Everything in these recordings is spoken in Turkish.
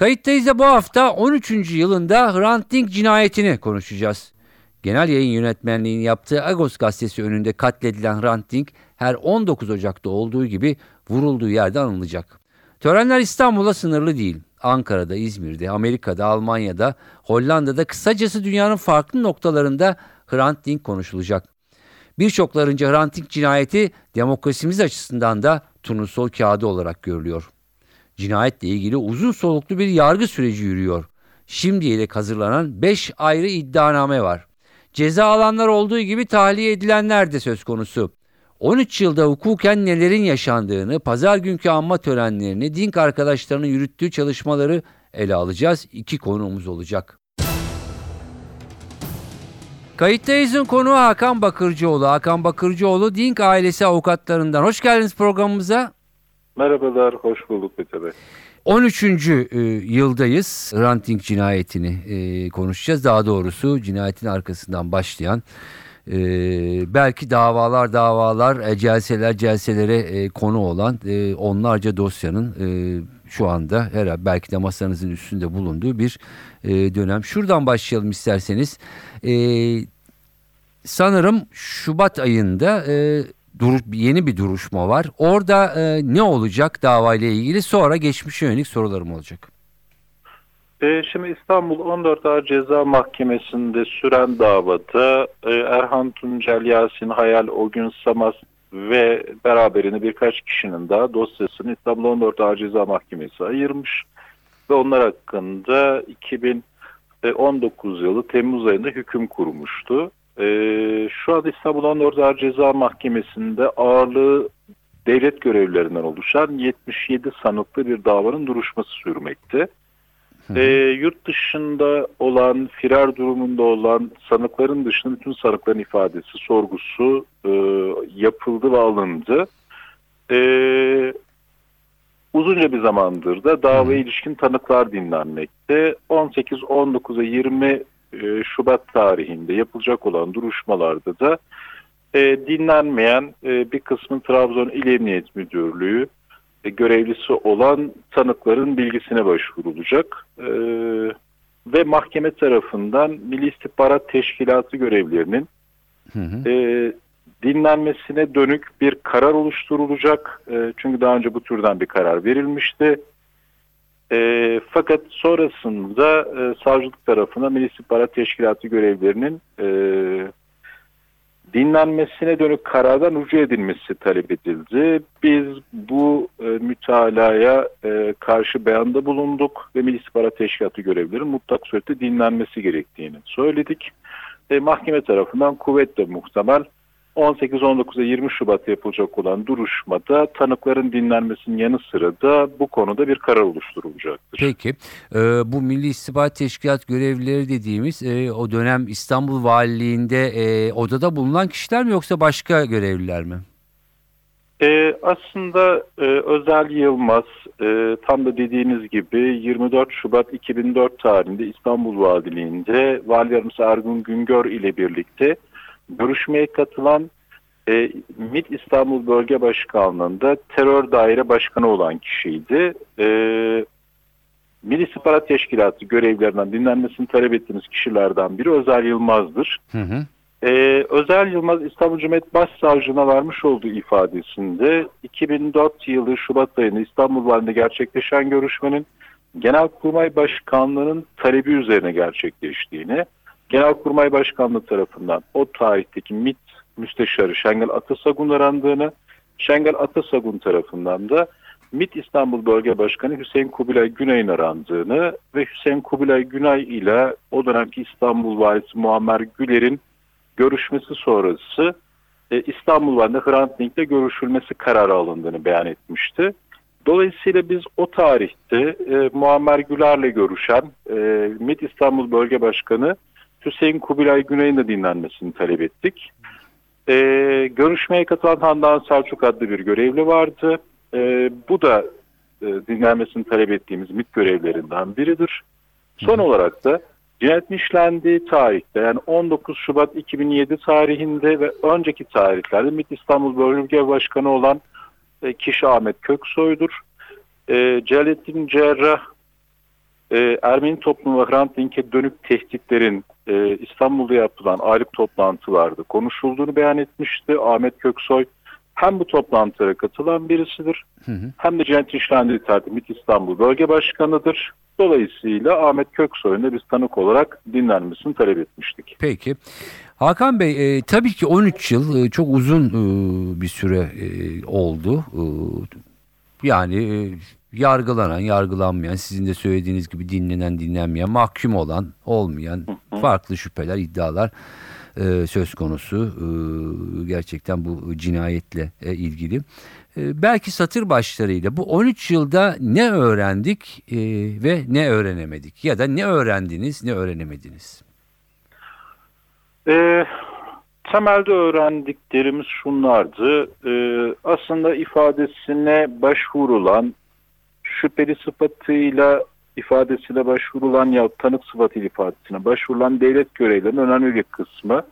Kayıttayız da bu hafta 13. yılında Hrant Dink cinayetini konuşacağız. Genel yayın yönetmenliğini yaptığı Agos gazetesi önünde katledilen Hrant Dink her 19 Ocak'ta olduğu gibi vurulduğu yerde anılacak. Törenler İstanbul'a sınırlı değil. Ankara'da, İzmir'de, Amerika'da, Almanya'da, Hollanda'da kısacası dünyanın farklı noktalarında Hrant Dink konuşulacak. Birçoklarınca Hrant Dink cinayeti demokrasimiz açısından da turnusol kağıdı olarak görülüyor. Cinayetle ilgili uzun soluklu bir yargı süreci yürüyor. Şimdiye dek hazırlanan 5 ayrı iddianame var. Ceza alanlar olduğu gibi tahliye edilenler de söz konusu. 13 yılda hukuken nelerin yaşandığını, pazar günkü anma törenlerini, Dink arkadaşlarının yürüttüğü çalışmaları ele alacağız. İki konuğumuz olacak. Kayıttayız'ın konuğu Hakan Bakırcıoğlu. Hakan Bakırcıoğlu Dink ailesi avukatlarından. Hoş geldiniz programımıza. Merhabalar, hoş bulduk Mete Bey. 13. E, yıldayız. Hrant Dink cinayetini e, konuşacağız. Daha doğrusu cinayetin arkasından başlayan e, belki davalar davalar, e, celseler celselere e, konu olan e, onlarca dosyanın e, şu anda herhalde belki de masanızın üstünde bulunduğu bir e, dönem. Şuradan başlayalım isterseniz. E, sanırım Şubat ayında e, dur, yeni bir duruşma var. Orada e, ne olacak davayla ilgili sonra geçmişe yönelik sorularım olacak. E, şimdi İstanbul 14 Ağır Ceza Mahkemesi'nde süren davada e, Erhan Tuncel, Yasin Hayal, Ogün Samaz ve beraberinde birkaç kişinin daha dosyasını İstanbul 14 Ağır Ceza Mahkemesi ayırmış ve onlar hakkında 2019 yılı Temmuz ayında hüküm kurmuştu. Ee, şu an İstanbul 14 Ağır Ceza Mahkemesi'nde ağırlığı devlet görevlilerinden oluşan 77 sanıklı bir davanın duruşması sürmekte. E, yurt dışında olan, firar durumunda olan sanıkların dışında bütün sanıkların ifadesi, sorgusu e, yapıldı ve alındı. E, uzunca bir zamandır da davaya ilişkin tanıklar dinlenmekte. 18, 19 ve 20 e, Şubat tarihinde yapılacak olan duruşmalarda da e, dinlenmeyen e, bir kısmı Trabzon İl Emniyet Müdürlüğü e, görevlisi olan tanıkların bilgisine başvurulacak. E, ve mahkeme tarafından Milli İstihbarat Teşkilatı görevlerinin hı hı. E, dinlenmesine dönük bir karar oluşturulacak. E, çünkü daha önce bu türden bir karar verilmişti. E, fakat sonrasında e, savcılık tarafına Milli İstihbarat Teşkilatı görevlerinin e, dinlenmesine dönük karardan ucu edilmesi talep edildi. Biz bu e, mütalaya e, karşı beyanda bulunduk ve Milli İstihbarat Teşkilatı görevlilerinin mutlak surette dinlenmesi gerektiğini söyledik. E, mahkeme tarafından kuvvetle muhtemel 18, 19 ve 20 Şubat'ta yapılacak olan duruşmada tanıkların dinlenmesinin yanı sıra da bu konuda bir karar oluşturulacaktır. Peki e, bu Milli İstihbarat Teşkilat görevlileri dediğimiz e, o dönem İstanbul Valiliğinde e, odada bulunan kişiler mi yoksa başka görevliler mi? Ee, aslında e, Özel Yılmaz e, tam da dediğiniz gibi 24 Şubat 2004 tarihinde İstanbul Valiliğinde Vali Yardımcısı Ergun Güngör ile birlikte görüşmeye katılan e, MİT İstanbul Bölge Başkanlığı'nda terör daire başkanı olan kişiydi. E, Milli İstihbarat Teşkilatı görevlerinden dinlenmesini talep ettiğimiz kişilerden biri Özel Yılmaz'dır. Hı hı. Ee, Özel Yılmaz İstanbul Cumhuriyet Başsavcılığına vermiş olduğu ifadesinde 2004 yılı Şubat ayında İstanbul Valide gerçekleşen görüşmenin Genelkurmay Başkanlığı'nın talebi üzerine gerçekleştiğini, Genelkurmay Başkanlığı tarafından o tarihteki MİT Müsteşarı Şengel Atasagun arandığını, Şengel Atasagun tarafından da MİT İstanbul Bölge Başkanı Hüseyin Kubilay Günay'ın arandığını ve Hüseyin Kubilay Günay ile o dönemki İstanbul Valisi Muammer Güler'in görüşmesi sonrası e, İstanbul Valide Hrant Dink'le görüşülmesi kararı alındığını beyan etmişti. Dolayısıyla biz o tarihte e, Muammer Güler'le görüşen e, MİT İstanbul Bölge Başkanı Hüseyin Kubilay Güney'in de dinlenmesini talep ettik. E, görüşmeye katılan Handan Selçuk adlı bir görevli vardı. E, bu da e, dinlenmesini talep ettiğimiz MİT görevlerinden biridir. Son olarak da cinayetin işlendiği tarihte yani 19 Şubat 2007 tarihinde ve önceki tarihlerde MİT İstanbul Bölge Başkanı olan e, kişi Ahmet Köksoy'dur. E, Celalettin Cerrah e, Ermeni toplumu ve Hrant Dink'e dönük tehditlerin e, İstanbul'da yapılan aylık toplantılarda konuşulduğunu beyan etmişti. Ahmet Köksoy hem bu toplantılara katılan birisidir Hı hı. hem de cinayet işlendiği tarihte MİT İstanbul Bölge Başkanı'dır. Dolayısıyla Ahmet Köksoy'un da biz tanık olarak dinlenmesini talep etmiştik. Peki. Hakan Bey e, tabii ki 13 yıl e, çok uzun e, bir süre e, oldu. E, yani e, yargılanan, yargılanmayan, sizin de söylediğiniz gibi dinlenen, dinlenmeyen, mahkum olan, olmayan farklı şüpheler, iddialar e, söz konusu. E, gerçekten bu cinayetle e, ilgili. E, belki satır başlarıyla bu 13 yılda ne öğrendik e, ve ne öğrenemedik? Ya da ne öğrendiniz, ne öğrenemediniz? Ee, temelde öğrendiklerimiz şunlardı. Ee, aslında ifadesine başvurulan şüpheli sıfatıyla ifadesine başvurulan ya tanık sıfatıyla ifadesine başvurulan devlet görevlilerinin önemli bir kısmı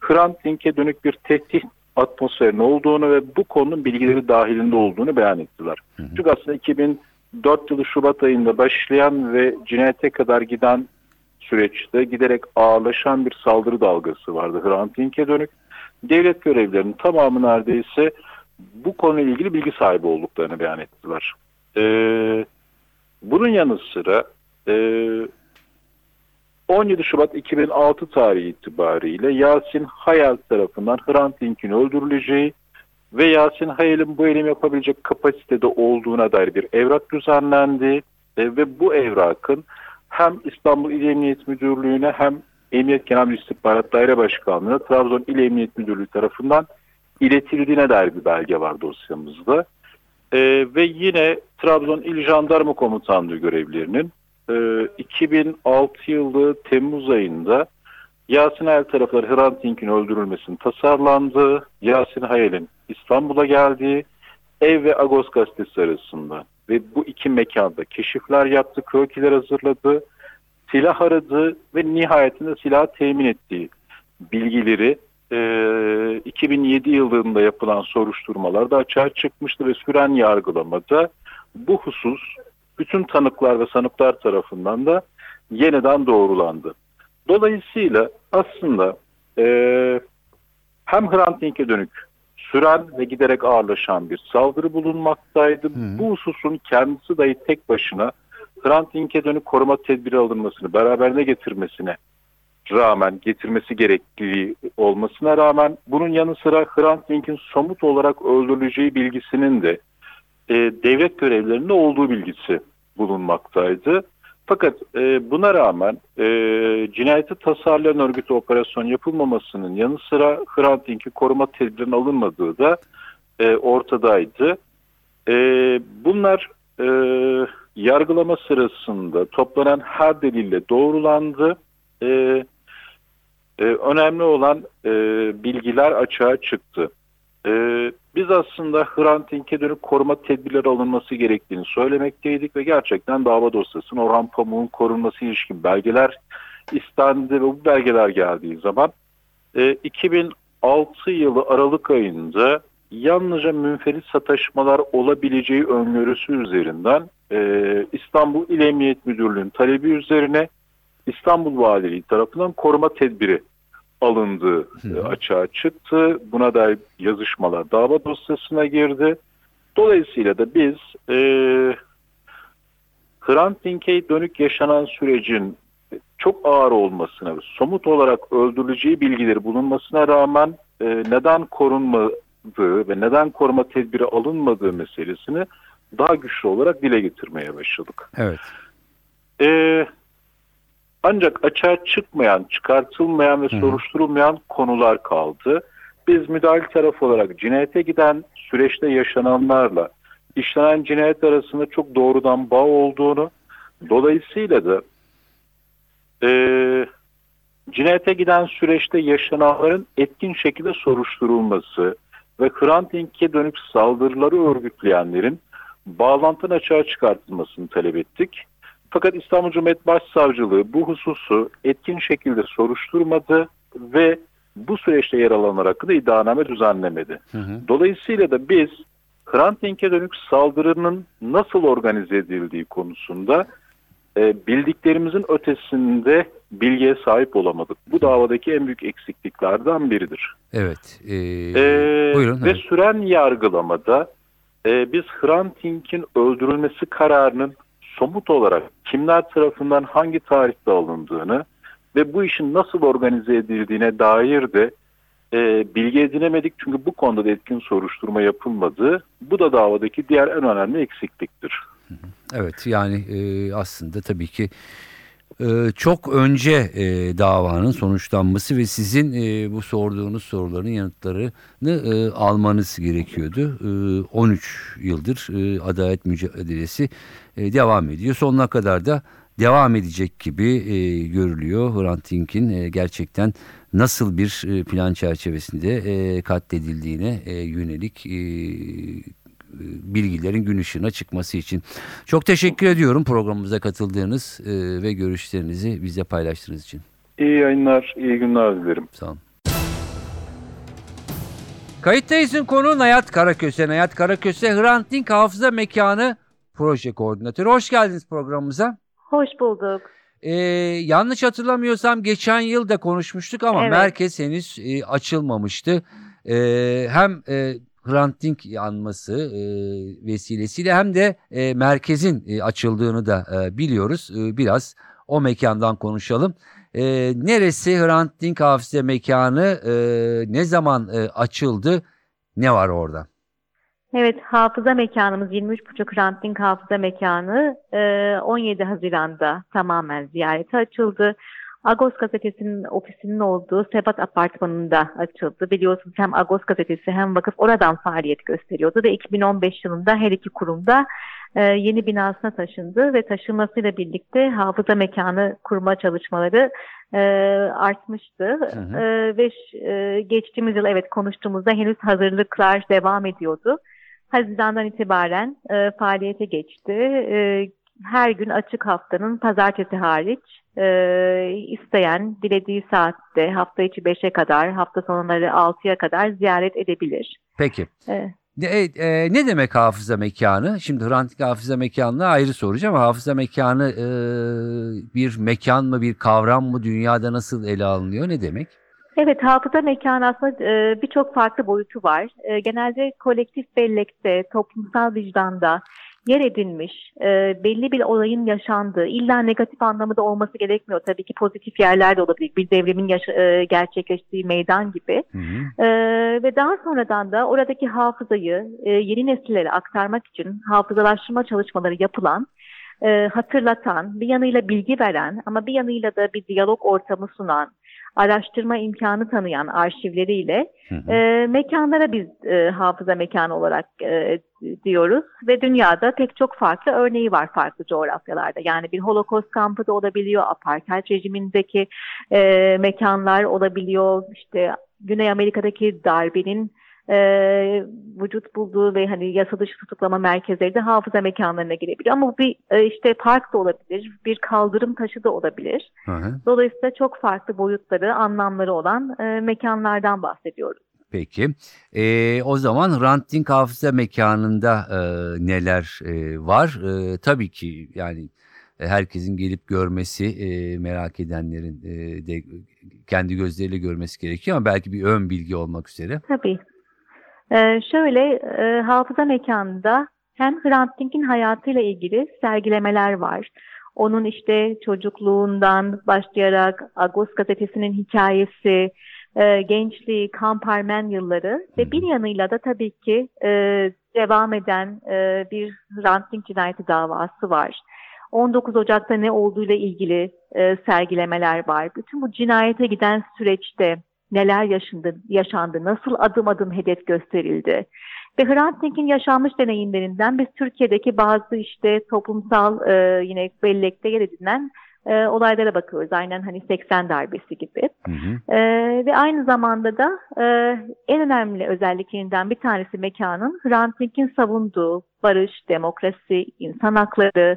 Hrant Dink'e dönük bir tehdit atmosferinin olduğunu ve bu konunun bilgileri dahilinde olduğunu beyan ettiler. Çünkü aslında 2004 yılı Şubat ayında başlayan ve cinayete kadar giden süreçte giderek ağırlaşan bir saldırı dalgası vardı Hrant Dink'e dönük. Devlet görevlilerinin tamamı neredeyse bu konuyla ilgili bilgi sahibi olduklarını beyan ettiler. Ee, bunun yanı sıra e, 17 Şubat 2006 tarihi itibariyle Yasin Hayal tarafından Hrant Dink'in öldürüleceği ve Yasin Hayal'in bu eylemi yapabilecek kapasitede olduğuna dair bir evrak düzenlendi E, ve bu evrakın hem İstanbul İl Emniyet Müdürlüğü'ne hem Emniyet Genel İstihbarat Daire Başkanlığı'na Trabzon İl Emniyet Müdürlüğü tarafından iletildiğine dair bir belge var dosyamızda. Ee, ve yine Trabzon İl Jandarma Komutanlığı görevlilerinin e, 2006 yılı Temmuz ayında Yasin Hayal tarafları Hrant Dink'in öldürülmesinin tasarlandığı, Yasin Hayal'in İstanbul'a geldiği Ev ve Agos gazetesi arasında ve bu iki mekanda keşifler yaptı, krokiler hazırladı, silah aradı ve nihayetinde silah temin ettiği bilgileri e, 2007 yılında yapılan soruşturmalarda açığa çıkmıştı ve süren yargılamada bu husus bütün tanıklar ve sanıklar tarafından da yeniden doğrulandı. Dolayısıyla aslında e, hem Hrant Dink'e dönük süren ve giderek ağırlaşan bir saldırı bulunmaktaydı. Hı. Bu hususun kendisi dahi tek başına Hrant Dink'e dönük koruma tedbiri alınmasını beraberine getirmesine rağmen getirmesi gerekliliği olmasına rağmen bunun yanı sıra Hrant Dink'in somut olarak öldürüleceği bilgisinin de e, devlet görevlilerinde olduğu bilgisi bulunmaktaydı. Fakat e, buna rağmen e, cinayeti tasarlayan örgüte operasyon yapılmamasının yanı sıra Hrant Dink'i koruma tedbirinin alınmadığı da e, ortadaydı. E, bunlar e, yargılama sırasında toplanan her delille doğrulandı. E, e, önemli olan e, bilgiler açığa çıktı. E, biz aslında Hrant Dink'e dönük koruma tedbirleri alınması gerektiğini söylemekteydik ve gerçekten dava dosyasının Orhan Pamuk'un korunması ilişkin belgeler istendi ve bu belgeler geldiği zaman e, 2006 yılı Aralık ayında yalnızca münferit sataşmalar olabileceği öngörüsü üzerinden e, İstanbul İl Emniyet Müdürlüğü'nün talebi üzerine İstanbul Valiliği tarafından koruma tedbiri alındığı e, açığa çıktı. Buna dair yazışmalar dava dosyasına girdi. Dolayısıyla da biz e, Hrant Dink'e dönük yaşanan sürecin çok ağır olmasına ve somut olarak öldürüleceği bilgileri bulunmasına rağmen e, neden korunmadığı ve neden koruma tedbiri alınmadığı meselesini daha güçlü olarak dile getirmeye başladık. Evet. Ee, ancak açığa çıkmayan, çıkartılmayan ve Hı hı. soruşturulmayan konular kaldı. Biz müdahale tarafı olarak cinayete giden süreçte yaşananlarla işlenen cinayet arasında çok doğrudan bağ olduğunu, dolayısıyla da e, cinayete giden süreçte yaşananların etkin şekilde soruşturulması ve Hrant Dink'e dönük saldırıları örgütleyenlerin bağlantının açığa çıkartılmasını talep ettik. Fakat İstanbul Cumhuriyet Başsavcılığı bu hususu etkin şekilde soruşturmadı ve bu süreçte yer alanlar hakkında iddianame düzenlemedi. Hı hı. Dolayısıyla da biz Hrant Dink'e dönük saldırının nasıl organize edildiği konusunda e, bildiklerimizin ötesinde bilgiye sahip olamadık. Bu davadaki en büyük eksikliklerden biridir. Evet. e, Ee, buyurun. Ve evet. süren yargılamada e, biz Hrant Dink'in öldürülmesi kararının somut olarak kimler tarafından hangi tarihte alındığını ve bu işin nasıl organize edildiğine dair de e, bilgi edinemedik. Çünkü bu konuda da etkin soruşturma yapılmadı. Bu da davadaki diğer en önemli eksikliktir. Evet yani e, aslında tabii ki çok önce e, davanın sonuçlanması ve sizin e, bu sorduğunuz soruların yanıtlarını e, almanız gerekiyordu. E, 13 yıldır e, adalet mücadelesi devam ediyor. Sonuna kadar da devam edecek gibi görülüyor. Hrant Dink'in gerçekten nasıl bir plan çerçevesinde katledildiğine yönelik bilgilerin gün ışığına çıkması için. Çok teşekkür ediyorum programımıza katıldığınız e, ve görüşlerinizi bize paylaştığınız için. İyi yayınlar, iyi günler dilerim. Sağ olun. Kayıttayız'ın konu Nayat Karaköse. Nayat Karaköse Hrant Dink Hafıza Mekanı Proje Koordinatörü. Hoş geldiniz programımıza. Hoş bulduk. Ee, yanlış hatırlamıyorsam geçen yıl da konuşmuştuk ama Evet. merkez henüz e, açılmamıştı. Ee, hem e, Hrant Dink anması e, vesilesiyle hem de e, merkezin e, açıldığını da e, biliyoruz. E, biraz o mekandan konuşalım. E, neresi Hrant Dink Hafıza Mekanı? E, ne zaman e, açıldı? Ne var orada? Evet, hafıza mekanımız 23.5 Hrant Dink Hafıza Mekanı e, 17 Haziran'da tamamen ziyarete açıldı. Agos gazetesinin ofisinin olduğu Sebat Apartmanı'nda açıldı. Biliyorsunuz hem Agos gazetesi hem vakıf oradan faaliyet gösteriyordu ve 2015 yılında her iki kurumda e, yeni binasına taşındı ve taşınmasıyla birlikte hafıza mekanı kurma çalışmaları e, artmıştı. Hı hı. E, ve e, geçtiğimiz yıl evet konuştuğumuzda henüz hazırlıklar devam ediyordu. Haziran'dan itibaren e, faaliyete geçti. E, her gün açık haftanın pazartesi hariç e, isteyen dilediği saatte hafta içi 5'e kadar hafta sonları 6'ya kadar ziyaret edebilir. Peki. E, Ne, e, ne demek hafıza mekanı? Şimdi Hrant hafıza mekanını ayrı soracağım hafıza mekanı e, bir mekan mı bir kavram mı dünyada nasıl ele alınıyor ne demek? Evet, hafıza mekanı aslında e, birçok farklı boyutu var. E, genelde kolektif bellekte, toplumsal vicdanda yer edinmiş, e, belli bir olayın yaşandığı, illa negatif anlamda olması gerekmiyor. Tabii ki pozitif yerler de olabilir. Bir devrimin yaşa- e, gerçekleştiği meydan gibi. Hı hı. Ee, ve daha sonradan da oradaki hafızayı e, yeni nesillere aktarmak için hafızalaştırma çalışmaları yapılan, e, hatırlatan, bir yanıyla bilgi veren ama bir yanıyla da bir diyalog ortamı sunan, araştırma imkanı tanıyan arşivleriyle Hı hı. e, mekanlara biz e, hafıza mekanı olarak e, diyoruz ve dünyada pek çok farklı örneği var farklı coğrafyalarda. Yani bir holokost kampı da olabiliyor, apartheid rejimindeki e, mekanlar olabiliyor, işte Güney Amerika'daki darbenin e, vücut bulduğu ve hani yasa dışı tutuklama merkezleri de hafıza mekanlarına girebiliyor. Ama bu bir e, işte park da olabilir, bir kaldırım taşı da olabilir. Hı hı. Dolayısıyla çok farklı boyutları, anlamları olan e, mekanlardan bahsediyoruz. Peki. E, o zaman Hrant Dink hafıza mekanında e, neler e, var? E, tabii ki yani e, herkesin gelip görmesi, e, merak edenlerin e, de kendi gözleriyle görmesi gerekiyor ama belki bir ön bilgi olmak üzere. Tabii. Ee, şöyle e, hafıza mekanında hem Hrant Dink'in hayatıyla ilgili sergilemeler var. Onun işte çocukluğundan başlayarak Agos gazetesinin hikayesi, e, gençliği, kamparmen yılları ve bir yanıyla da tabii ki e, devam eden e, bir Hrant Dink cinayeti davası var. 19 Ocak'ta ne olduğuyla ilgili e, sergilemeler var. Bütün bu cinayete giden süreçte neler yaşandı, yaşandı, nasıl adım adım hedef gösterildi. Ve Hrant Dink'in yaşanmış deneyimlerinden biz Türkiye'deki bazı işte toplumsal e, yine bellekte yer edinen e, olaylara bakıyoruz. Aynen hani 80 darbesi gibi. Hı hı. E, ve aynı zamanda da e, en önemli özelliklerinden bir tanesi mekanın Hrant Dink'in savunduğu barış, demokrasi, insan hakları,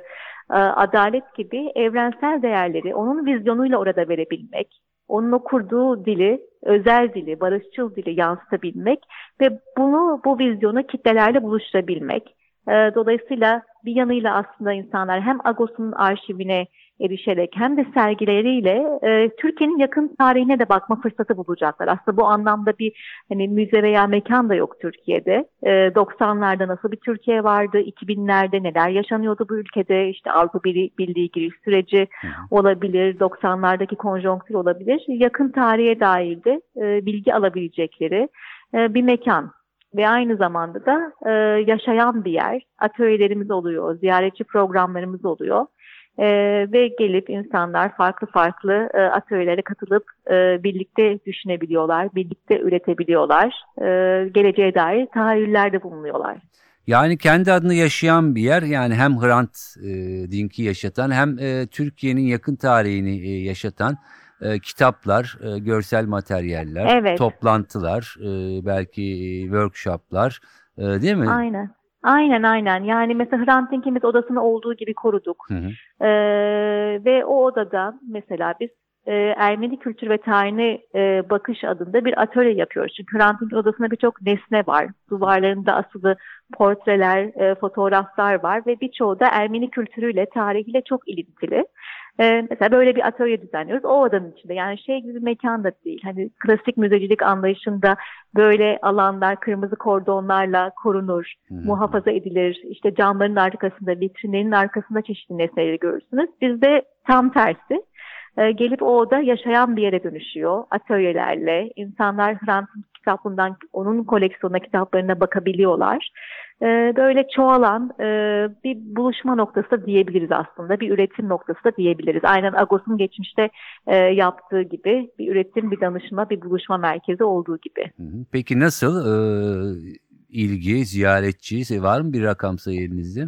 e, adalet gibi evrensel değerleri onun vizyonuyla orada verebilmek, onun o kurduğu dili, özel dili, barışçıl dili yansıtabilmek ve bunu bu vizyonu kitlelerle buluşturabilmek. E, dolayısıyla bir yanıyla aslında insanlar hem Agos'un arşivine erişerek hem de sergileriyle e, Türkiye'nin yakın tarihine de bakma fırsatı bulacaklar. Aslında bu anlamda bir hani müze veya mekan da yok Türkiye'de. E, 90'larda nasıl bir Türkiye vardı, 2000'lerde neler yaşanıyordu bu ülkede, işte Avrupa Birliği, giriş süreci olabilir, 90'lardaki konjonktür olabilir. Yakın tarihe dair de e, bilgi alabilecekleri e, bir mekan ve aynı zamanda da e, yaşayan bir yer. Atölyelerimiz oluyor, ziyaretçi programlarımız oluyor. E, ve gelip insanlar farklı farklı e, atölyelere katılıp e, birlikte düşünebiliyorlar, birlikte üretebiliyorlar. E, geleceğe dair tahayyüllerde bulunuyorlar. Yani kendi adını yaşayan bir yer yani hem Hrant e, Dink'i yaşatan hem e, Türkiye'nin yakın tarihini e, yaşatan e, kitaplar, e, görsel materyaller, Evet. toplantılar, e, belki workshoplar e, değil mi? Aynen. Aynen aynen. Yani mesela Hrant Dink'in biz odasını olduğu gibi koruduk. Hı hı. Ee, ve o odada mesela biz e, Ermeni kültür ve tarihine e, bakış adında bir atölye yapıyoruz. Çünkü Hrant Dink'in odasında birçok nesne var. Duvarlarında asılı portreler, e, fotoğraflar var ve birçoğu da Ermeni kültürüyle, tarihiyle çok ilintili. E, mesela böyle bir atölye düzenliyoruz. O odanın içinde. Yani şey gibi bir mekan da değil. Hani klasik müzecilik anlayışında böyle alanlar kırmızı kordonlarla korunur, hı. muhafaza edilir. İşte camların arkasında, vitrinlerin arkasında çeşitli nesneleri görürsünüz. Bizde tam tersi. E, gelip o oda yaşayan bir yere dönüşüyor. Atölyelerle. insanlar Hrant Dink kitaplığından, onun koleksiyonuna kitaplarına bakabiliyorlar. E, böyle çoğalan e, bir buluşma noktası da diyebiliriz aslında. Bir üretim noktası da diyebiliriz. Aynen Agos'un geçmişte e, yaptığı gibi bir üretim, bir danışma, bir buluşma merkezi olduğu gibi. Peki nasıl e, ilgi, ziyaretçi var mı bir rakam sayı elinizde?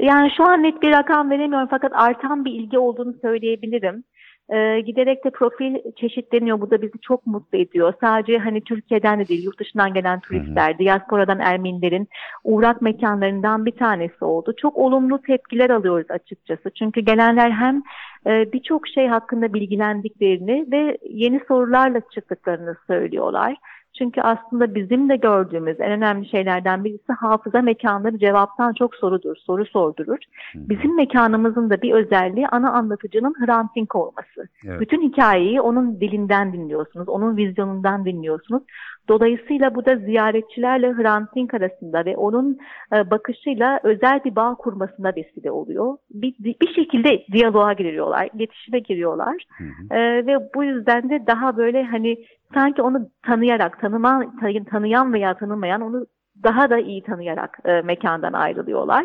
Yani şu an net bir rakam veremiyorum fakat artan bir ilgi olduğunu söyleyebilirim. Ee, giderek de profil çeşitleniyor. Bu da bizi çok mutlu ediyor. Sadece hani Türkiye'den de değil, yurt dışından gelen turistler, diasporadan Ermenilerin uğrak mekanlarından bir tanesi oldu. Çok olumlu tepkiler alıyoruz açıkçası. Çünkü gelenler hem e, birçok şey hakkında bilgilendiklerini ve yeni sorularla çıktıklarını söylüyorlar. Çünkü aslında bizim de gördüğümüz en önemli şeylerden birisi hafıza mekanları cevaptan çok sorudur, soru sordurur. Bizim mekanımızın da bir özelliği ana anlatıcının Hrant Dink olması. Evet. Bütün hikayeyi onun dilinden dinliyorsunuz, onun vizyonundan dinliyorsunuz. Dolayısıyla bu da ziyaretçilerle Hrant Dink arasında ve onun e, bakışıyla özel bir bağ kurmasına vesile oluyor. Bir, bir şekilde diyaloğa giriyorlar, iletişime giriyorlar. Hı hı. Ee, ve bu yüzden de daha böyle hani sanki onu tanıyarak, tanıma, tanı- tanıyan veya tanımayan onu daha da iyi tanıyarak e, mekandan ayrılıyorlar.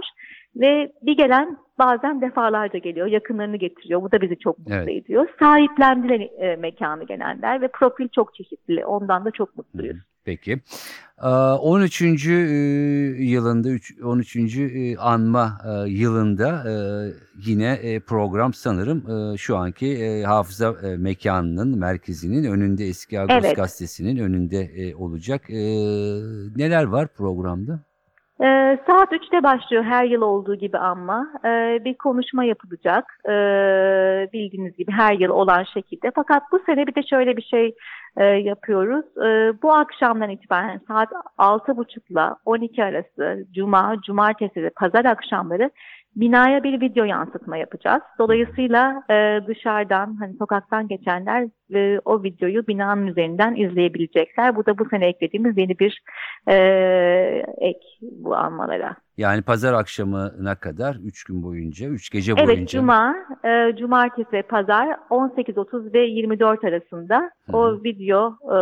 Ve bir gelen bazen defalarca geliyor, yakınlarını getiriyor. Bu da bizi çok mutlu Evet. ediyor. Sahiplendiler e, mekanı gelenler ve profil çok çeşitli. Ondan da çok mutluyuz. Peki. Ee, 13. e, yılında, üç- 13. e, anma e, yılında yine program sanırım şu anki hafıza mekanının merkezinin önünde eski Agos Evet. gazetesinin önünde olacak. Neler var programda? Ee, saat 3'te başlıyor her yıl olduğu gibi ama Ee, bir konuşma yapılacak Ee, bildiğiniz gibi her yıl olan şekilde. Fakat bu sene bir de şöyle bir şey e, yapıyoruz. Ee, bu akşamdan itibaren saat 6.30 ile 12 arası Cuma, Cumartesi ve Pazar akşamları binaya bir video yansıtma yapacağız. Dolayısıyla e, dışarıdan hani sokaktan geçenler e, o videoyu binanın üzerinden izleyebilecekler. Bu da bu sene eklediğimiz yeni bir e, ek bu almalara. Yani pazar akşamına kadar 3 gün boyunca, 3 gece Evet, boyunca. Cuma, e, Cumartesi ve Pazar 18.30 ve 24 arasında Hı o video e,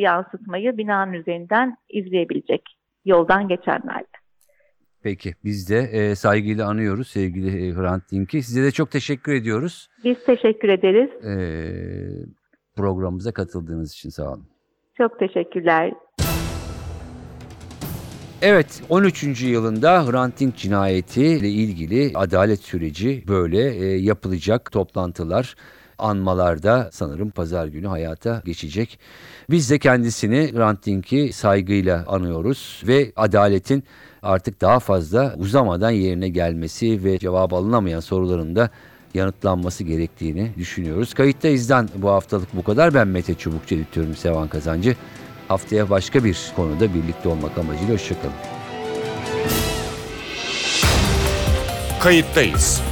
yansıtmayı binanın üzerinden izleyebilecek yoldan geçenler. Peki biz de e, saygıyla anıyoruz sevgili e, Hrant Dink'i. Size de çok teşekkür ediyoruz. Biz teşekkür ederiz. E, programımıza katıldığınız için sağ olun. Çok teşekkürler. Evet 13. yılında Hrant Dink cinayeti ile ilgili adalet süreci böyle e, yapılacak toplantılar anmalarda sanırım pazar günü hayata geçecek. Biz de kendisini Hrant Dink'i saygıyla anıyoruz ve adaletin artık daha fazla uzamadan yerine gelmesi ve cevap alınamayan soruların da yanıtlanması gerektiğini düşünüyoruz. Kayıttayız'dan bu haftalık bu kadar. Ben Mete Çubukçu editörüm Sevan Kazancı. Haftaya başka bir konuda birlikte olmak amacıyla hoşçakalın. Kayıttayız.